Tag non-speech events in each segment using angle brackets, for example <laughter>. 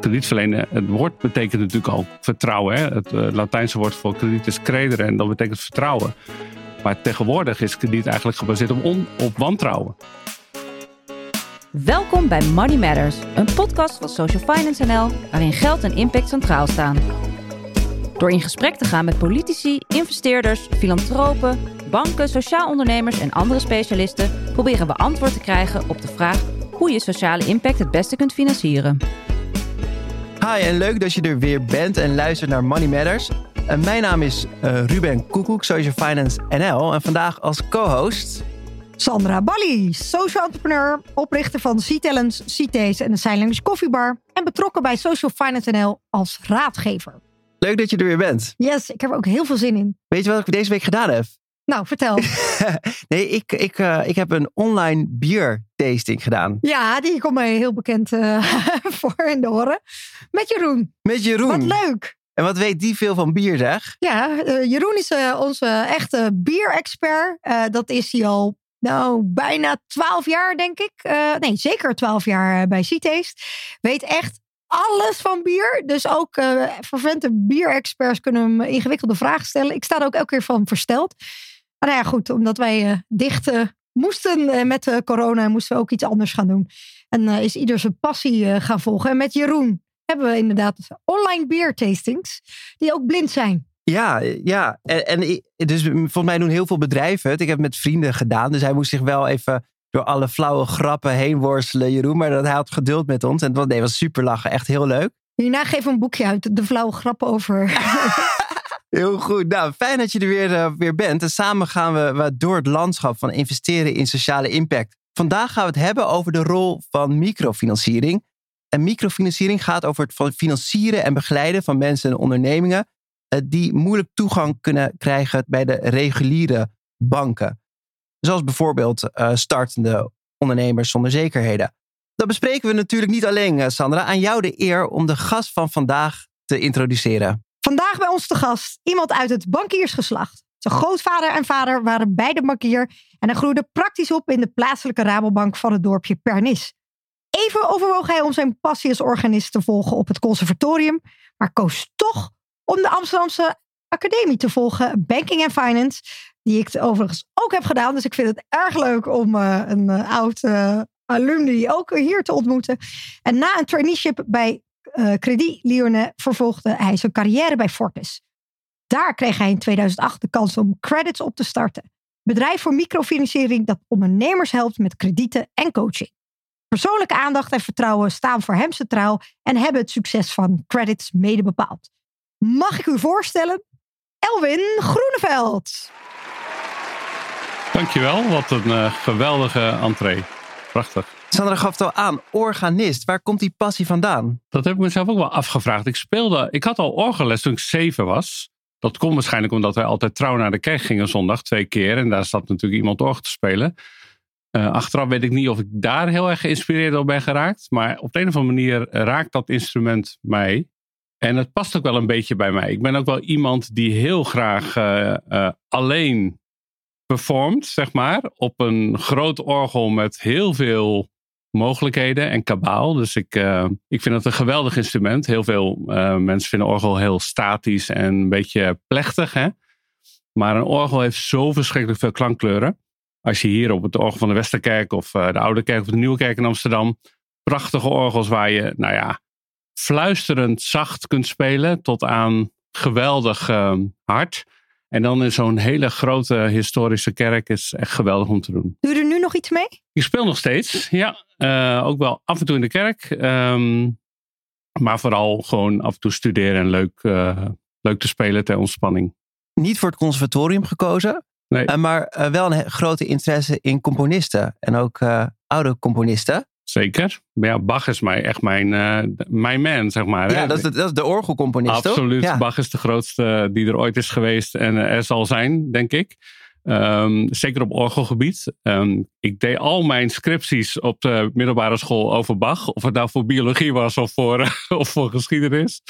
kredietverlenen, het woord betekent natuurlijk al vertrouwen. Hè? Het uh, Latijnse woord voor krediet is credere en dat betekent vertrouwen. Maar tegenwoordig is krediet eigenlijk gebaseerd op, on, op wantrouwen. Welkom bij Money Matters, een podcast van Social Finance NL, waarin geld en impact centraal staan. Door in gesprek te gaan met politici, investeerders, filantropen, banken, sociaal ondernemers en andere specialisten, proberen we antwoord te krijgen op de vraag hoe je sociale impact het beste kunt financieren. Hi en leuk dat je er weer bent en luistert naar Money Matters. Uh, mijn naam is uh, Ruben Koekoek, Social Finance NL. En vandaag als co-host... Sandra Balli, social entrepreneur, oprichter van C-Talents, C-Taste en de Silence Koffiebar. En betrokken bij Social Finance NL als raadgever. Leuk dat je er weer bent. Yes, ik heb er ook heel veel zin in. Weet je wat ik deze week gedaan heb? Nou, vertel. <laughs> nee, ik, ik, uh, ik heb een online biertasting gedaan. Ja, die komt mij heel bekend uh, <laughs> voor in de horen. Met Jeroen. Met Jeroen. Wat leuk. En wat weet die veel van bier, zeg? Ja, uh, Jeroen is onze echte bierexpert. dat is hij al, nou, bijna twaalf jaar, denk ik. nee, zeker twaalf jaar bij C-Taste. Weet echt alles van bier. Dus ook uh, vervente bierexperts kunnen hem ingewikkelde vragen stellen. Ik sta er ook elke keer van versteld. Maar nou ja, goed, omdat wij uh, dicht uh, moesten met corona, moesten we ook iets anders gaan doen. En is ieder zijn passie gaan volgen. En met Jeroen hebben we inderdaad online biertastings, die ook blind zijn. Ja, ja. En, en dus volgens mij doen heel veel bedrijven het. Ik heb het met vrienden gedaan, dus hij moest zich wel even door alle flauwe grappen heen worstelen, Jeroen. Maar dat hij had geduld met ons. En het was, nee, was super lachen. Echt heel leuk. Hierna geef een boekje uit. De flauwe grappen over. <laughs> heel goed. Nou, fijn dat je er weer, uh, weer bent. En samen gaan we door het landschap van investeren in sociale impact. Vandaag gaan we het hebben over de rol van microfinanciering. En microfinanciering gaat over het financieren en begeleiden van mensen en ondernemingen. Uh, die moeilijk toegang kunnen krijgen bij de reguliere banken. Zoals bijvoorbeeld uh, startende ondernemers zonder zekerheden. Dat bespreken we natuurlijk niet alleen, Sandra. Aan jou de eer om de gast van vandaag te introduceren. Vandaag bij ons te gast iemand uit het bankiersgeslacht. Zijn grootvader en vader waren beide bankier en hij groeide praktisch op in de plaatselijke Rabobank van het dorpje Pernis. Even overwoog hij om zijn passie als organist te volgen op het conservatorium, maar koos toch om de Amsterdamse academie te volgen, Banking and Finance, die ik overigens ook heb gedaan. Dus ik vind het erg leuk om uh, een uh, oud uh, alumni ook hier te ontmoeten. En na een traineeship bij Credit Lyonnais vervolgde hij zijn carrière bij Fortis. Daar kreeg hij in 2008 de kans om credits op te starten. Bedrijf voor microfinanciering dat ondernemers helpt met kredieten en coaching. Persoonlijke aandacht en vertrouwen staan voor hem centraal en hebben het succes van credits mede bepaald. Mag ik u voorstellen? Elwin Groeneveld. Dankjewel, wat een uh, geweldige entree. Prachtig. Sandra gaf het al aan, organist. Waar komt die passie vandaan? Dat heb ik mezelf ook wel afgevraagd. Ik speelde, ik had al orgelles toen ik zeven was. Dat komt waarschijnlijk omdat wij altijd trouw naar de kerk gingen zondag, twee keer. En daar zat natuurlijk iemand orgel te spelen. Uh, achteraf weet ik niet of ik daar heel erg geïnspireerd door ben geraakt. Maar op de een of andere manier raakt dat instrument mij. En het past ook wel een beetje bij mij. Ik ben ook wel iemand die heel graag uh, uh, alleen performt, zeg maar, op een groot orgel met heel veel mogelijkheden en kabaal. Dus ik, uh, ik vind het een geweldig instrument. Heel veel uh, mensen vinden orgel heel statisch en een beetje plechtig. Hè? Maar een orgel heeft zo verschrikkelijk veel klankkleuren. Als je hier op het orgel van de Westerkerk of uh, de Oude Kerk of de Nieuwe Kerk in Amsterdam. Prachtige orgels waar je, nou ja, fluisterend zacht kunt spelen tot aan geweldig hard. En dan in zo'n hele grote historische kerk is echt geweldig om te doen. Doe je er nu nog iets mee? Ik speel nog steeds, ja. Uh, ook wel af en toe in de kerk. Um, maar vooral gewoon af en toe studeren en leuk, uh, leuk te spelen ter ontspanning. Niet voor het conservatorium gekozen, nee. uh, maar wel een grote interesse in componisten. En ook oude componisten. Zeker. Ja, Bach is mij echt mijn, uh, mijn man, zeg maar. Ja, hè? dat is de, dat is de orgelcomponist, Absoluut. Ja. Bach is de grootste die er ooit is geweest en er zal zijn, denk ik. Um, zeker op orgelgebied. Um, ik deed al mijn scripties op de middelbare school over Bach. Of het nou voor biologie was of voor, <laughs> of voor geschiedenis.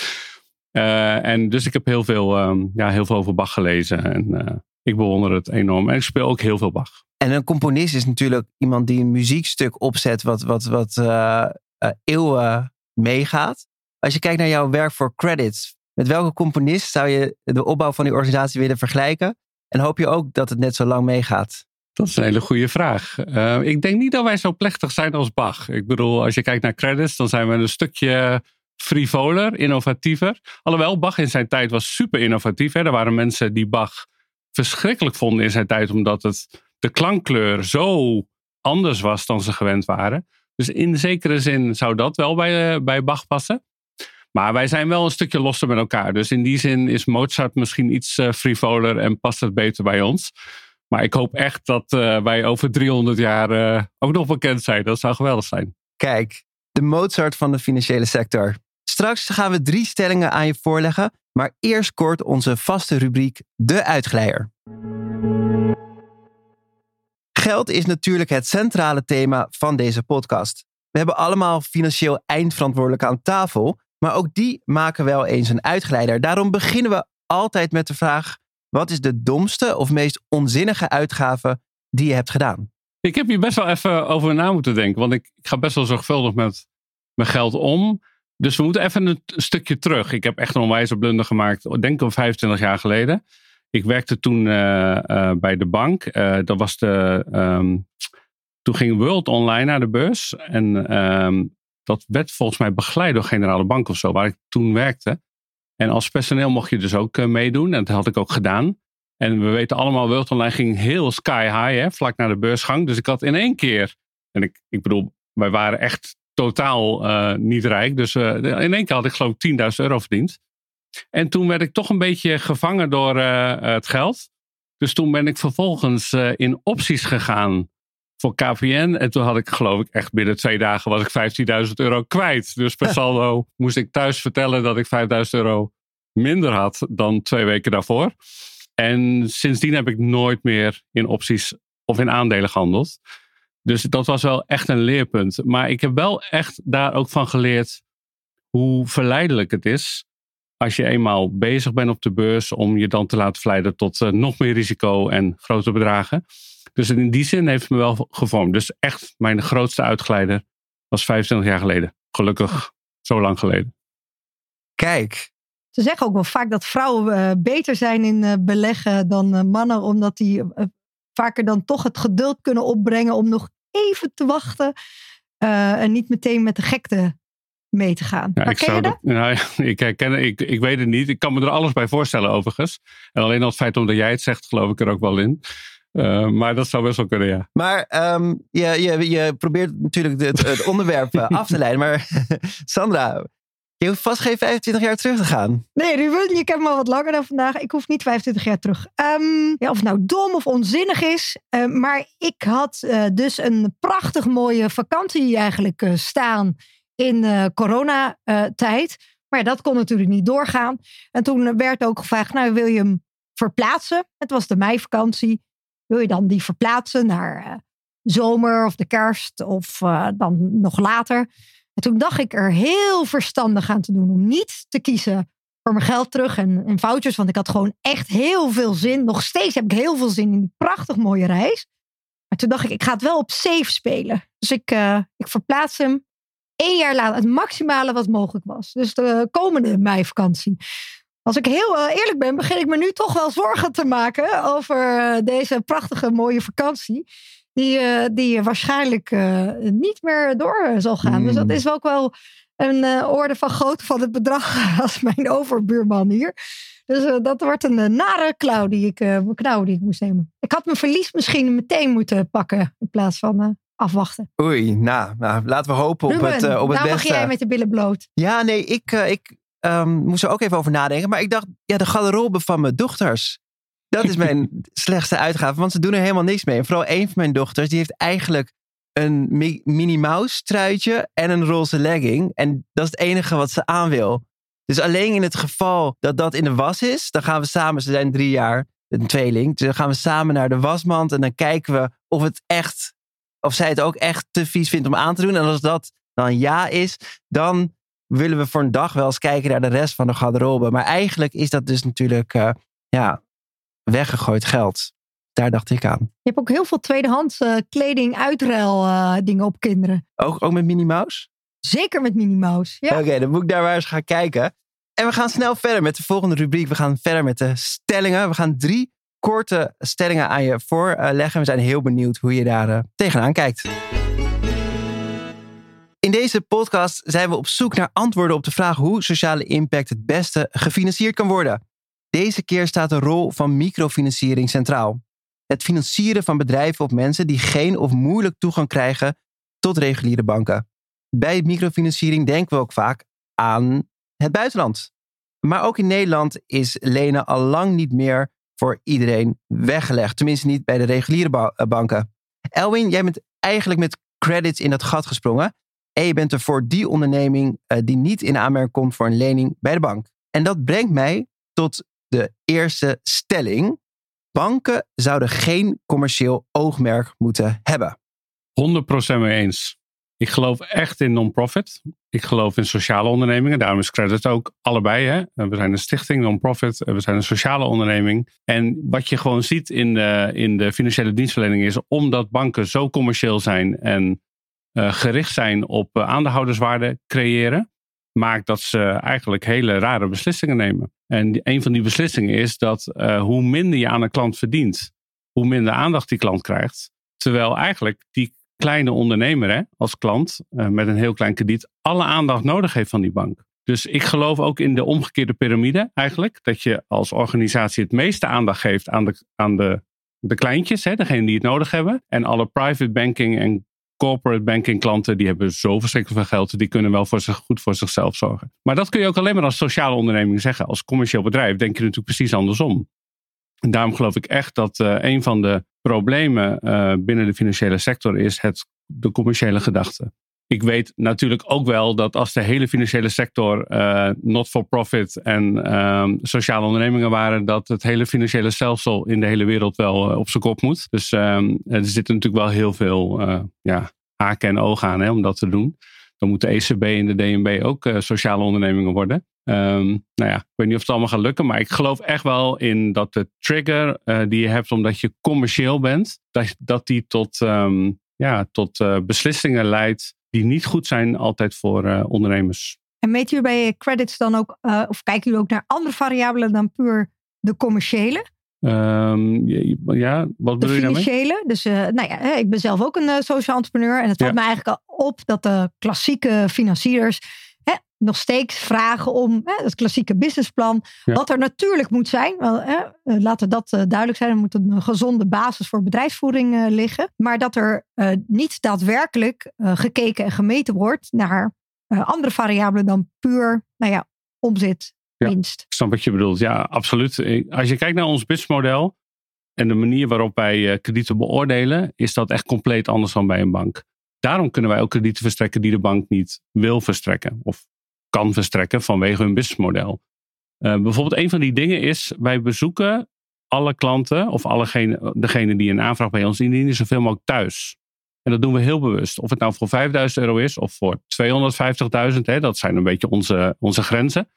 Uh, en dus ik heb heel veel, um, ja, heel veel over Bach gelezen. En ik bewonder het enorm. En ik speel ook heel veel Bach. En een componist is natuurlijk iemand die een muziekstuk opzet wat, wat, wat uh, uh, eeuwen meegaat. als je kijkt naar jouw werk voor credits, met welke componist zou je de opbouw van die organisatie willen vergelijken? En hoop je ook dat het net zo lang meegaat? Dat is een hele goede vraag. Uh, ik denk niet dat wij zo plechtig zijn als Bach. Ik bedoel, als je kijkt naar credits, dan zijn we een stukje frivoler, innovatiever. Alhoewel, Bach in zijn tijd was super innovatief. Hè. Er waren mensen die Bach verschrikkelijk vonden in zijn tijd, omdat het, de klankkleur zo anders was dan ze gewend waren. Dus in zekere zin zou dat wel bij, uh, bij Bach passen. Maar wij zijn wel een stukje losser met elkaar. Dus in die zin is Mozart misschien iets uh, frivoler en past het beter bij ons. Maar ik hoop echt dat uh, wij over 300 jaar ook nog bekend zijn. Dat zou geweldig zijn. Kijk, de Mozart van de financiële sector. Straks gaan we drie stellingen aan je voorleggen. Maar eerst kort onze vaste rubriek De Uitglijder. Geld is natuurlijk het centrale thema van deze podcast. We hebben allemaal financieel eindverantwoordelijke aan tafel, maar ook die maken wel eens een uitglijder. Daarom beginnen we altijd met de vraag: wat is de domste of meest onzinnige uitgave die je hebt gedaan? Ik heb hier best wel even over na moeten denken, want ik ga best wel zorgvuldig met mijn geld om. Dus we moeten even een stukje terug. Ik heb echt een onwijze blunder gemaakt, denk ik 25 jaar geleden. Ik werkte toen uh, uh, bij de bank. Uh, dat was de, um, toen ging World Online naar de beurs. En um, dat werd volgens mij begeleid door Generale Bank of zo, waar ik toen werkte. En als personeel mocht je dus ook meedoen. En dat had ik ook gedaan. En we weten allemaal, World Online ging heel sky high, hè, vlak naar de beursgang. Dus ik had in één keer, en ik, ik bedoel, wij waren echt totaal niet rijk. Dus in één keer had ik geloof ik 10.000 euro verdiend. En toen werd ik toch een beetje gevangen door uh, het geld. Dus toen ben ik vervolgens in opties gegaan voor KPN. En toen had ik geloof ik echt binnen twee dagen was ik 15.000 euro kwijt. Dus per <laughs> saldo moest ik thuis vertellen dat ik 5.000 euro minder had dan twee weken daarvoor. En sindsdien heb ik nooit meer in opties of in aandelen gehandeld. Dus dat was wel echt een leerpunt. Maar ik heb wel echt daar ook van geleerd hoe verleidelijk het is als je eenmaal bezig bent op de beurs, om je dan te laten verleiden tot uh, nog meer risico en grote bedragen. Dus in die zin heeft het me wel gevormd. Dus echt, mijn grootste uitglijder was 25 jaar geleden. Gelukkig zo lang geleden. Kijk. Ze zeggen ook wel vaak dat vrouwen uh, beter zijn in uh, beleggen dan mannen, omdat die vaker dan toch het geduld kunnen opbrengen om nog even te wachten en niet meteen met de gekte mee te gaan. Ja, ik, zou dat? Nou, <laughs> ik, herken, ik, ik weet het niet. Ik kan me er alles bij voorstellen overigens. En alleen al het feit omdat jij het zegt, geloof ik er ook wel in. Uh, maar dat zou best wel kunnen, ja. Maar um, je, je, je probeert natuurlijk het, het onderwerp eh, af te leiden. Maar <laughs> Sandra, je hoeft vast geen 25 jaar terug te gaan. Nee, Ruben, je kent me al wat langer dan vandaag. Ik hoef niet 25 jaar terug. Um, ja, of het nou dom of onzinnig is. Uh, maar ik had uh, dus een prachtig mooie vakantie eigenlijk staan in coronatijd. maar dat kon natuurlijk niet doorgaan. En toen werd ook gevraagd, nou wil je hem verplaatsen? Het was de meivakantie. Wil je dan die verplaatsen naar zomer of de kerst of dan nog later? En toen dacht ik er heel verstandig aan te doen om niet te kiezen voor mijn geld terug en, foutjes. Want ik had gewoon echt heel veel zin. Nog steeds heb ik heel veel zin in die prachtig mooie reis. Maar toen dacht ik, ik ga het wel op safe spelen. Dus ik, ik verplaats hem één jaar later het maximale wat mogelijk was. Dus de komende meivakantie. Als ik heel uh, eerlijk ben, begin ik me nu toch wel zorgen te maken over uh, deze prachtige mooie vakantie. Die, uh, die waarschijnlijk niet meer door zal gaan. Mm. Dus dat hmm. is ook wel een orde van grootte van het bedrag <laughs> als mijn overbuurman hier. Dus dat wordt een nare klauw die, ik, knauw die ik moest nemen. Ik had mijn verlies misschien meteen moeten pakken in plaats van afwachten. Oei, nou, nou laten we hopen op het, uh, op het nou beste. mag jij met de billen bloot. Ja, nee, ik, uh, ik um, moest er ook even over nadenken. Maar ik dacht, ja, de garderobe van mijn dochters. Dat is mijn <laughs> slechtste uitgave, want ze doen er helemaal niks mee. En vooral een van mijn dochters, die heeft eigenlijk een Minnie Mouse truitje en een roze legging. En dat is het enige wat ze aan wil. Dus alleen in het geval dat dat in de was is, dan gaan we samen, ze zijn drie jaar, een tweeling. Dus dan gaan we samen naar de wasmand en dan kijken we of het echt of zij het ook echt te vies vindt om aan te doen. En als dat dan ja is, dan willen we voor een dag wel eens kijken naar de rest van de garderobe. Maar eigenlijk is dat dus natuurlijk uh, ja, weggegooid geld. Daar dacht ik aan. Je hebt ook heel veel tweedehands uh, kleding, uitruil uh, dingen op kinderen. Ook, ook met Minnie Mouse? Zeker met Minnie Mouse. Ja. Oké, dan moet ik daar maar eens gaan kijken. En we gaan snel verder met de volgende rubriek. We gaan verder met de stellingen. We gaan drie korte stellingen aan je voorleggen. We zijn heel benieuwd hoe je daar uh, tegenaan kijkt. In deze podcast zijn we op zoek naar antwoorden op de vraag hoe sociale impact het beste gefinancierd kan worden. Deze keer staat de rol van microfinanciering centraal. Het financieren van bedrijven of mensen die geen of moeilijk toegang krijgen tot reguliere banken. Bij microfinanciering denken we ook vaak aan het buitenland. Maar ook in Nederland is lenen al lang niet meer voor iedereen weggelegd. Tenminste niet bij de reguliere eh, banken. Elwin, jij bent eigenlijk met credits in dat gat gesprongen. En je bent er voor die onderneming uh, die niet in aanmerking komt voor een lening bij de bank. En dat brengt mij tot de eerste stelling. Banken zouden geen commercieel oogmerk moeten hebben. 100% mee eens. Ik geloof echt in non-profit. Ik geloof in sociale ondernemingen. Daarom is Credit ook allebei. Hè? We zijn een stichting, non-profit. We zijn een sociale onderneming. En wat je gewoon ziet in de, in de financiële dienstverlening is... omdat banken zo commercieel zijn en uh, gericht zijn op uh, aandeelhouderswaarde creëren... maakt dat ze eigenlijk hele rare beslissingen nemen. En een van die beslissingen is dat uh, hoe minder je aan een klant verdient... hoe minder aandacht die klant krijgt. Terwijl eigenlijk die kleine ondernemer hè, als klant uh, met een heel klein krediet alle aandacht nodig heeft van die bank. Dus ik geloof ook in de omgekeerde piramide eigenlijk. Dat je als organisatie het meeste aandacht geeft aan de, aan de, de kleintjes, hè, degene die het nodig hebben. En alle private banking en corporate banking klanten, die hebben zo verschrikkelijk veel geld. Die kunnen wel voor goed voor zichzelf zorgen. Maar dat kun je ook alleen maar als sociale onderneming zeggen. Als commercieel bedrijf denk je natuurlijk precies andersom. En daarom geloof ik echt dat uh, een van de problemen uh, binnen de financiële sector is het, de commerciële gedachte. Ik weet natuurlijk ook wel dat als de hele financiële sector uh, not-for-profit en uh, sociale ondernemingen waren, dat het hele financiële stelsel in de hele wereld wel uh, op zijn kop moet. Dus ehm, er zitten natuurlijk wel heel veel ja, haken en ogen aan hè, om dat te doen. Dan moet de ECB en de DNB ook sociale ondernemingen worden. Um, nou ja, ik weet niet of het allemaal gaat lukken, maar ik geloof echt wel in dat de trigger uh, die je hebt omdat je commercieel bent, dat, dat die tot, ja, tot uh, beslissingen leidt die niet goed zijn altijd voor uh, ondernemers. En meten jullie bij credits dan ook, of kijken jullie ook naar andere variabelen dan puur de commerciële? Um, ja, wat bedoel je daarmee? financiële. Dus uh, nou ja, ik ben zelf ook een social entrepreneur. En het valt ja. me eigenlijk al op dat de klassieke financiers nog steeds vragen om hè, het klassieke businessplan. Ja. Wat er natuurlijk moet zijn. Wel, hè, laten dat uh, duidelijk zijn. Er moet een gezonde basis voor bedrijfsvoering liggen. Maar dat er niet daadwerkelijk gekeken en gemeten wordt naar andere variabelen dan puur nou ja, omzet, ja, winst. Ik snap wat je bedoelt. Ja, absoluut. Als je kijkt naar ons businessmodel en de manier waarop wij kredieten beoordelen, is dat echt compleet anders dan bij een bank. Daarom kunnen wij ook kredieten verstrekken die de bank niet wil verstrekken of kan verstrekken vanwege hun businessmodel. Uh, bijvoorbeeld een van die dingen is, wij bezoeken alle klanten of allegene, degene die een aanvraag bij ons indienen, zoveel mogelijk thuis. En dat doen we heel bewust. Of het nou voor 5000 euro is of voor 250.000, dat zijn een beetje onze, onze grenzen.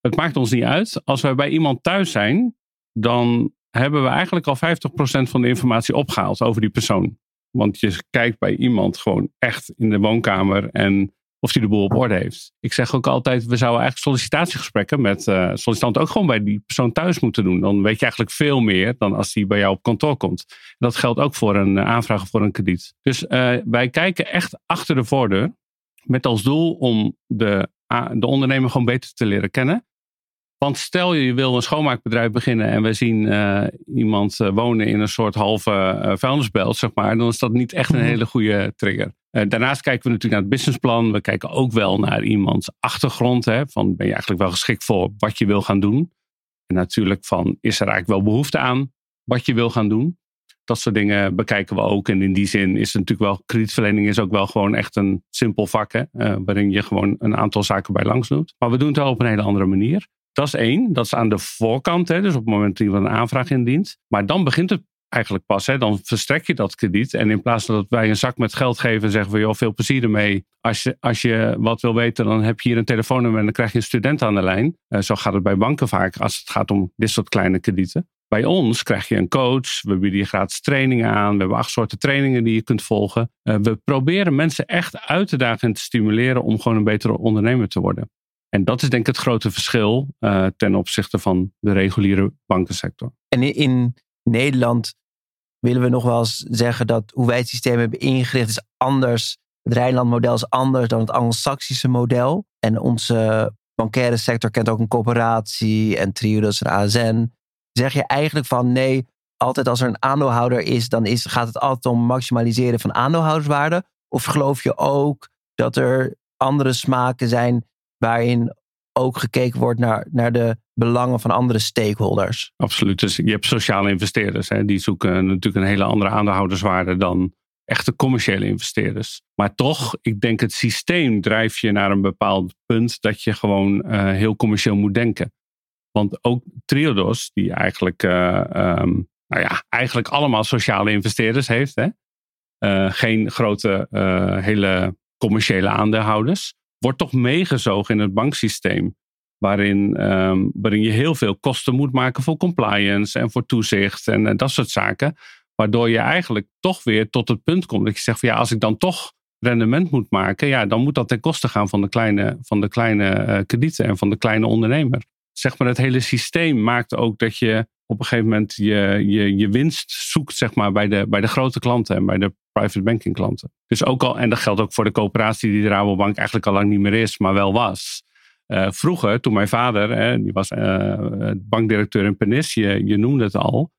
Het maakt ons niet uit. Als wij bij iemand thuis zijn, dan hebben we eigenlijk al 50% van de informatie opgehaald over die persoon. Want je kijkt bij iemand gewoon echt in de woonkamer en of hij de boel op orde heeft. Ik zeg ook altijd, we zouden eigenlijk sollicitatiegesprekken met uh, sollicitanten ook gewoon bij die persoon thuis moeten doen. Dan weet je eigenlijk veel meer dan als die bij jou op kantoor komt. Dat geldt ook voor een uh, aanvraag voor een krediet. Dus uh, wij kijken echt achter de voordeur met als doel om de, de ondernemer gewoon beter te leren kennen. Want stel je, wil een schoonmaakbedrijf beginnen en we zien uh, iemand wonen in een soort halve uh, vuilnisbelt, zeg maar, dan is dat niet echt een hele goede trigger. Daarnaast kijken we natuurlijk naar het businessplan. We kijken ook wel naar iemands achtergrond. Hè, van ben je eigenlijk wel geschikt voor wat je wil gaan doen? En natuurlijk van, is er eigenlijk wel behoefte aan wat je wil gaan doen? Dat soort dingen bekijken we ook. En in die zin is het natuurlijk wel, kredietverlening is ook wel gewoon echt een simpel vak. Hè, waarin je gewoon een aantal zaken bij langs doet. Maar we doen het wel op een hele andere manier. Dat is één. Dat is aan de voorkant, hè, dus op het moment dat iemand een aanvraag indient. Maar dan begint het eigenlijk pas. Hè? Dan verstrek je dat krediet. En in plaats van dat wij een zak met geld geven, zeggen we, joh, veel plezier ermee. Als je, als je wat wil weten, dan heb je hier een telefoonnummer en dan krijg je een student aan de lijn. Uh, zo gaat het bij banken vaak als het gaat om dit soort kleine kredieten. Bij ons krijg je een coach, we bieden je gratis trainingen aan, we hebben acht soorten trainingen die je kunt volgen. Uh, we proberen mensen echt uit te dagen en te stimuleren om gewoon een betere ondernemer te worden. En dat is denk ik het grote verschil uh, ten opzichte van de reguliere bankensector. En in Nederland willen we nog wel eens zeggen dat hoe wij het systeem hebben ingericht is anders. Het Rijnland-model is anders dan het Anglo-Saxische model. En onze bankaire sector kent ook een coöperatie en Triodos en ASN. Zeg je eigenlijk van nee, altijd als er een aandeelhouder is, dan is, gaat het altijd om maximaliseren van aandeelhouderswaarde? Of geloof je ook dat er andere smaken zijn waarin ook gekeken wordt naar, naar de belangen van andere stakeholders. Absoluut. Dus je hebt sociale investeerders. Hè, die zoeken natuurlijk een hele andere aandeelhouderswaarde dan echte commerciële investeerders. Maar toch, ik denk het systeem drijft je naar een bepaald punt dat je gewoon uh, heel commercieel moet denken. Want ook Triodos, die eigenlijk, uh, um, nou ja, eigenlijk allemaal sociale investeerders heeft, hè? Uh, geen grote, hele commerciële aandeelhouders, wordt toch meegezogen in het banksysteem. Waarin, um, waarin je heel veel kosten moet maken voor compliance en voor toezicht en, en dat soort zaken. Waardoor je eigenlijk toch weer tot het punt komt dat je zegt van ja, als ik dan toch rendement moet maken, ja, dan moet dat ten koste gaan van de kleine, van de kleine uh, kredieten en van de kleine ondernemer. Zeg maar, het hele systeem maakt ook dat je op een gegeven moment je, je, je winst zoekt zeg maar, bij, de, bij de grote klanten en bij de private banking klanten. Dus ook al, en dat geldt ook voor de coöperatie die de Rabobank eigenlijk al lang niet meer is, maar wel was. Uh, vroeger, toen mijn vader, hè, die was uh, bankdirecteur in Penis, je, noemde het al.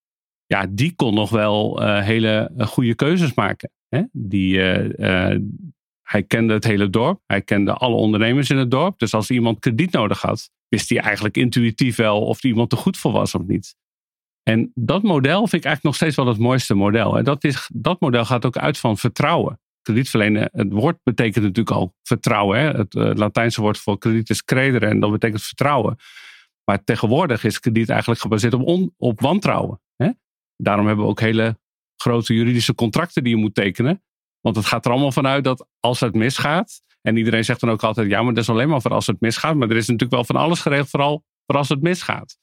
Ja, die kon nog wel uh, hele goede keuzes maken. Hè? Die, hij kende het hele dorp. Hij kende alle ondernemers in het dorp. Dus als iemand krediet nodig had, wist hij eigenlijk intuïtief wel of iemand er goed voor was of niet. En dat model vind ik eigenlijk nog steeds wel het mooiste model. En dat, is, dat model gaat ook uit van vertrouwen. Kredietverlenen, het woord betekent natuurlijk al vertrouwen. Hè? Het uh, Latijnse woord voor krediet is credere en dat betekent vertrouwen. Maar tegenwoordig is krediet eigenlijk gebaseerd op, wantrouwen. Hè? Daarom hebben we ook hele grote juridische contracten die je moet tekenen. Want het gaat er allemaal vanuit dat als het misgaat. En iedereen zegt dan ook altijd: ja, maar dat is alleen maar voor als het misgaat. Maar er is natuurlijk wel van alles geregeld, vooral voor als het misgaat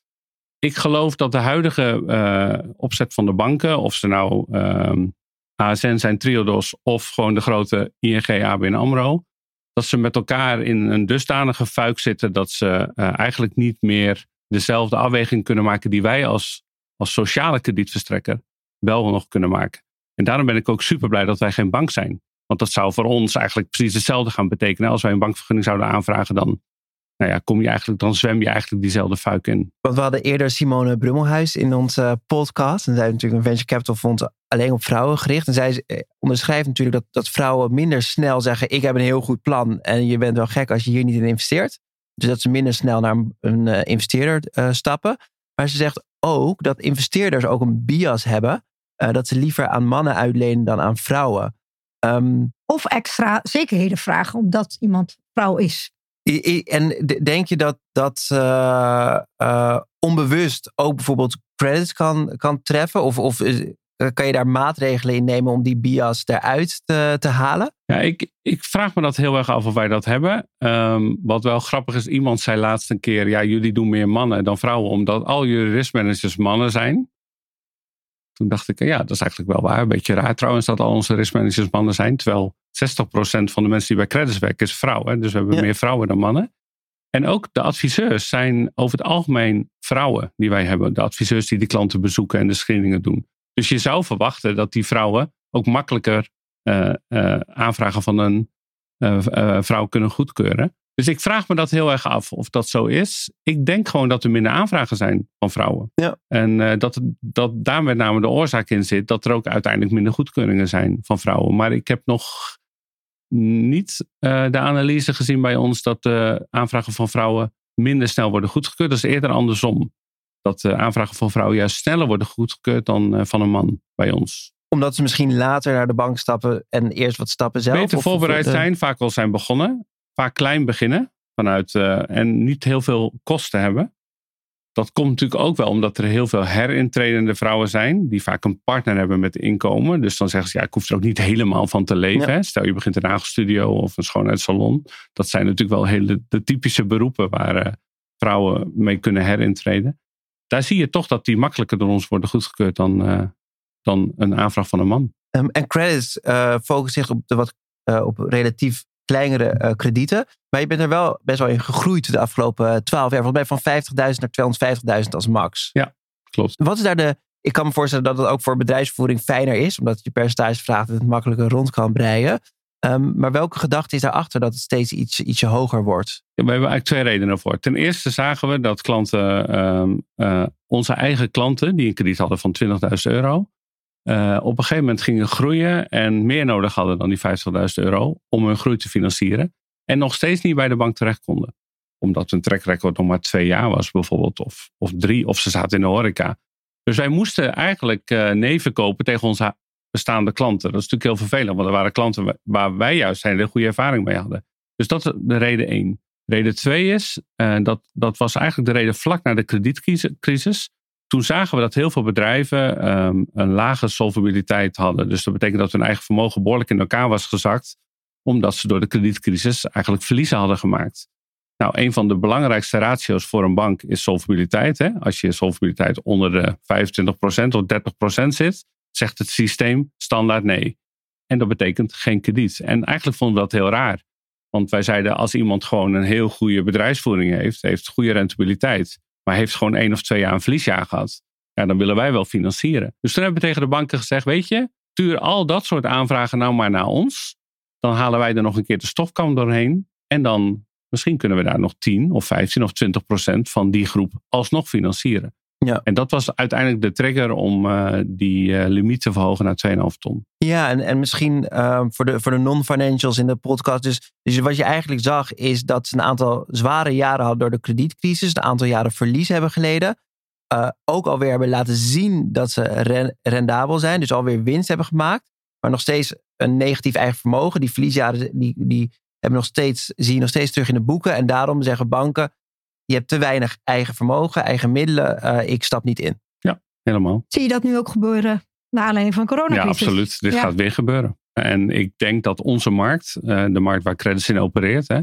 ik geloof dat de huidige uh, opzet van de banken, of ze nou um, ASN zijn, Triodos of gewoon de grote ING, ABN AMRO, dat ze met elkaar in een dusdanige fuik zitten dat ze uh, eigenlijk niet meer dezelfde afweging kunnen maken die wij als, als sociale kredietverstrekker wel nog kunnen maken. En daarom ben ik ook super blij dat wij geen bank zijn. Want dat zou voor ons eigenlijk precies hetzelfde gaan betekenen. Als wij een bankvergunning zouden aanvragen, dan nou ja, kom je eigenlijk, dan zwem je eigenlijk diezelfde fuik in. Want we hadden eerder Simone Brummelhuis in onze podcast. En zij heeft natuurlijk een venture capital fonds alleen op vrouwen gericht. En zij eh, onderschrijft natuurlijk dat, dat vrouwen minder snel zeggen: Ik heb een heel goed plan. En je bent wel gek als je hier niet in investeert. Dus dat ze minder snel naar een uh, investeerder uh, stappen. Maar ze zegt ook dat investeerders ook een bias hebben. Uh, dat ze liever aan mannen uitlenen dan aan vrouwen. Um, of extra zekerheden vragen omdat iemand vrouw is. En denk je dat dat uh, uh, onbewust ook bijvoorbeeld credits kan, kan treffen? Of, of uh, kan je daar maatregelen in nemen om die bias eruit te, te halen? Ja, ik, ik vraag me dat heel erg af of wij dat hebben. Um, wat wel grappig is, iemand zei laatst een keer: ja, jullie doen meer mannen dan vrouwen, omdat al jullie riskmanagers mannen zijn. Toen dacht ik, ja, dat is eigenlijk wel waar. Een beetje raar trouwens dat al onze riskmanagers mannen zijn. Terwijl 60% van de mensen die bij credits werken is vrouw. Hè? Dus we hebben ja. meer vrouwen dan mannen. En ook de adviseurs zijn over het algemeen vrouwen die wij hebben. De adviseurs die de klanten bezoeken en de screeningen doen. Dus je zou verwachten dat die vrouwen ook makkelijker uh, uh, aanvragen van een uh, vrouw kunnen goedkeuren. Dus ik vraag me dat heel erg af of dat zo is. Ik denk gewoon dat er minder aanvragen zijn van vrouwen. Ja. En dat, dat daar met name de oorzaak in zit dat er ook uiteindelijk minder goedkeuringen zijn van vrouwen. Maar ik heb nog niet uh, de analyse gezien bij ons dat de aanvragen van vrouwen minder snel worden goedgekeurd. Dat is eerder andersom. Dat de aanvragen van vrouwen juist sneller worden goedgekeurd dan uh, van een man bij ons omdat ze misschien later naar de bank stappen en eerst wat stappen zelf? Beter voorbereid of, zijn, vaak al zijn begonnen vaak klein beginnen vanuit, uh, en niet heel veel kosten hebben. Dat komt natuurlijk ook wel omdat er heel veel herintredende vrouwen zijn. Die vaak een partner hebben met inkomen. Dus dan zeggen ze, ja, ik hoef er ook niet helemaal van te leven. Ja. Hè? Stel je begint een nagelstudio of een schoonheidssalon. Dat zijn natuurlijk wel hele, de typische beroepen waar eh, vrouwen mee kunnen herintreden. Daar zie je toch dat die makkelijker door ons worden goedgekeurd dan, eh, dan een aanvraag van een man. Ehm, en credits eh focussen zich op, de wat, op relatief kleinere eh, kredieten. Maar je bent er wel best wel in gegroeid de afgelopen twaalf jaar. Volgens mij van 50.000 naar 250.000 als max. Klopt. Wat is daar de... Ik kan me voorstellen dat het ook voor bedrijfsvoering fijner is. Omdat je percentage vraagt en het makkelijker rond kan breien. Ehm, maar welke gedachte is daarachter dat het steeds iets, ietsje hoger wordt? Ja, we hebben eigenlijk twee redenen voor. Ten eerste zagen we dat klanten, ehm, eh, onze eigen klanten, die een krediet hadden van 20.000 euro, eh, op een gegeven moment gingen groeien en meer nodig hadden dan die 50.000 euro om hun groei te financieren. En nog steeds niet bij de bank terecht konden. Omdat hun track record nog maar twee jaar was bijvoorbeeld, of, of drie, of ze zaten in de horeca. Dus wij moesten eigenlijk eh nee verkopen tegen onze bestaande klanten. Dat is natuurlijk heel vervelend, want er waren klanten wa- waar wij juist een hele goede ervaring mee hadden. Dus dat is de reden één. Reden twee is, eh, dat, dat was eigenlijk de reden vlak na de kredietcrisis. Toen zagen we dat heel veel bedrijven ehm, een lage solvabiliteit hadden. Dus dat betekent dat hun eigen vermogen behoorlijk in elkaar was gezakt. Omdat ze door de kredietcrisis eigenlijk verliezen hadden gemaakt. Nou, een van de belangrijkste ratio's voor een bank is solvabiliteit. Hè? Als je solvabiliteit onder de 25% of 30% zit, zegt het systeem standaard nee. En dat betekent geen krediet. En eigenlijk vonden we dat heel raar. Want wij zeiden, als iemand gewoon een heel goede bedrijfsvoering heeft, heeft goede rentabiliteit, maar heeft gewoon één of twee jaar een verliesjaar gehad, ja, dan willen wij wel financieren. Dus toen hebben we tegen de banken gezegd, weet je, stuur al dat soort aanvragen nou maar naar ons. Dan halen wij er nog een keer de stofkam doorheen. En dan misschien kunnen we daar nog 10 of 15 of 20 procent van die groep alsnog financieren. Ja. En dat was uiteindelijk de trigger om eh, die eh, limiet te verhogen naar 2,5 ton. Ja, en, en misschien ehm, voor de, voor de non-financials in de podcast. Dus, dus wat je eigenlijk zag is dat ze een aantal zware jaren hadden door de kredietcrisis. Een aantal jaren verlies hebben geleden. Eh, ook alweer hebben laten zien dat ze ren- rendabel zijn. Dus alweer winst hebben gemaakt. Maar nog steeds een negatief eigen vermogen. Die verliesjaren die, die hebben nog steeds, zie je nog steeds terug in de boeken. En daarom zeggen banken, je hebt te weinig eigen vermogen, eigen middelen. eh, ik stap niet in. Helemaal. Zie je dat nu ook gebeuren naar aanleiding van de Ja, coronacrisis? absoluut. Dit Ja. gaat weer gebeuren. En ik denk dat onze markt, eh, de markt waar Credits in opereert, hè,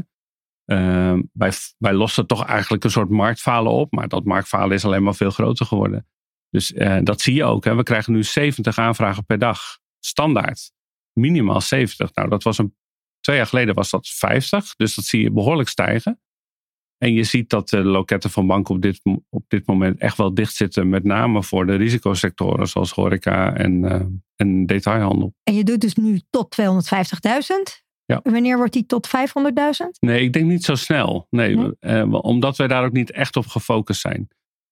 eh, wij, wij lossen toch eigenlijk een soort marktfalen op. Maar dat marktfalen is alleen maar veel groter geworden. Dus eh, dat zie je ook. Hè. We krijgen nu 70 aanvragen per dag. Standaard. Minimaal 70. Nou, dat was een, twee jaar geleden was dat 50. Dus dat zie je behoorlijk stijgen. En je ziet dat de loketten van banken op dit, op dit moment echt wel dicht zitten. Met name voor de risicosectoren zoals horeca en, eh, en detailhandel. En je doet dus nu tot 250.000. Ja. Wanneer wordt die tot 500.000? Nee, ik denk niet zo snel. Nee, Nee? eh, omdat wij daar ook niet echt op gefocust zijn. Als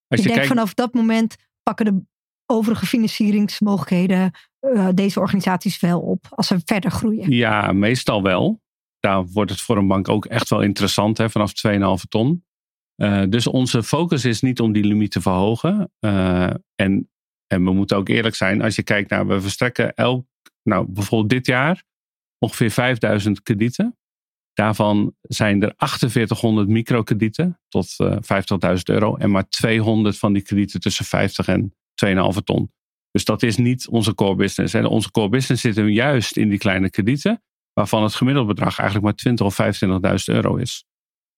Ik je denk kijkt, vanaf dat moment pakken de overige financieringsmogelijkheden eh, deze organisaties wel op als ze verder groeien. ja, meestal wel. Daar wordt het voor een bank ook echt wel interessant hè, vanaf 2,5 ton. Eh, dus onze focus is niet om die limiet te verhogen. Eh, en, en we moeten ook eerlijk zijn, als je kijkt naar, we verstrekken elk, nou bijvoorbeeld dit jaar ongeveer 5000 kredieten. Daarvan zijn er 4800 microkredieten tot eh 50.000 euro. En maar 200 van die kredieten tussen 50 en 2,5 ton. Dus dat is niet onze core business. Hè. Onze core business zit hem juist in die kleine kredieten. Waarvan het gemiddeld bedrag eigenlijk maar 20 of 25.000 euro is.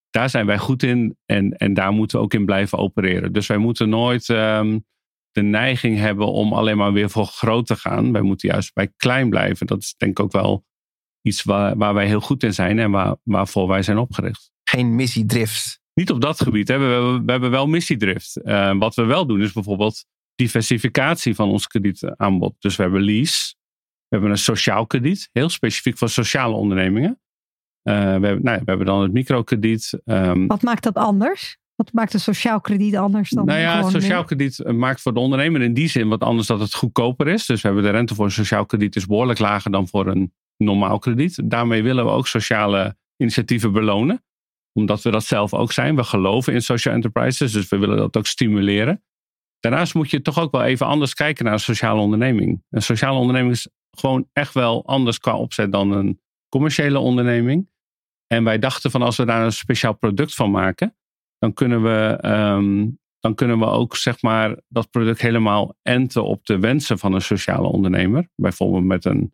Daar zijn wij goed in en, en daar moeten we ook in blijven opereren. Dus wij moeten nooit ehm, de neiging hebben om alleen maar weer voor groot te gaan. Wij moeten juist bij klein blijven. Dat is denk ik ook wel iets waar, waar wij heel goed in zijn en waar, waarvoor wij zijn opgericht. Geen missiedrift. Niet op dat gebied. Hè. We, hebben, we hebben wel missiedrift. Eh, wat we wel doen is bijvoorbeeld diversificatie van ons kredietaanbod. Dus we hebben lease. We hebben een sociaal krediet. Heel specifiek voor sociale ondernemingen. Eh, we, hebben, nou ja, we hebben dan het microkrediet. Ehm, Wat maakt dat anders? Wat maakt een sociaal krediet anders dan nou ja, sociaal krediet eh, maakt voor de ondernemer in die zin wat anders dat het goedkoper is. Dus we hebben de rente voor een sociaal krediet is behoorlijk lager dan voor een normaal krediet. Daarmee willen we ook sociale initiatieven belonen. Omdat we dat zelf ook zijn. We geloven in social enterprises, dus we willen dat ook stimuleren. Daarnaast moet je toch ook wel even anders kijken naar een sociale onderneming. Een sociale onderneming is gewoon echt wel anders qua opzet dan een commerciële onderneming. En wij dachten van als we daar een speciaal product van maken, dan kunnen we ehm, dan kunnen we ook zeg maar dat product helemaal enten op de wensen van een sociale ondernemer. Bijvoorbeeld met een,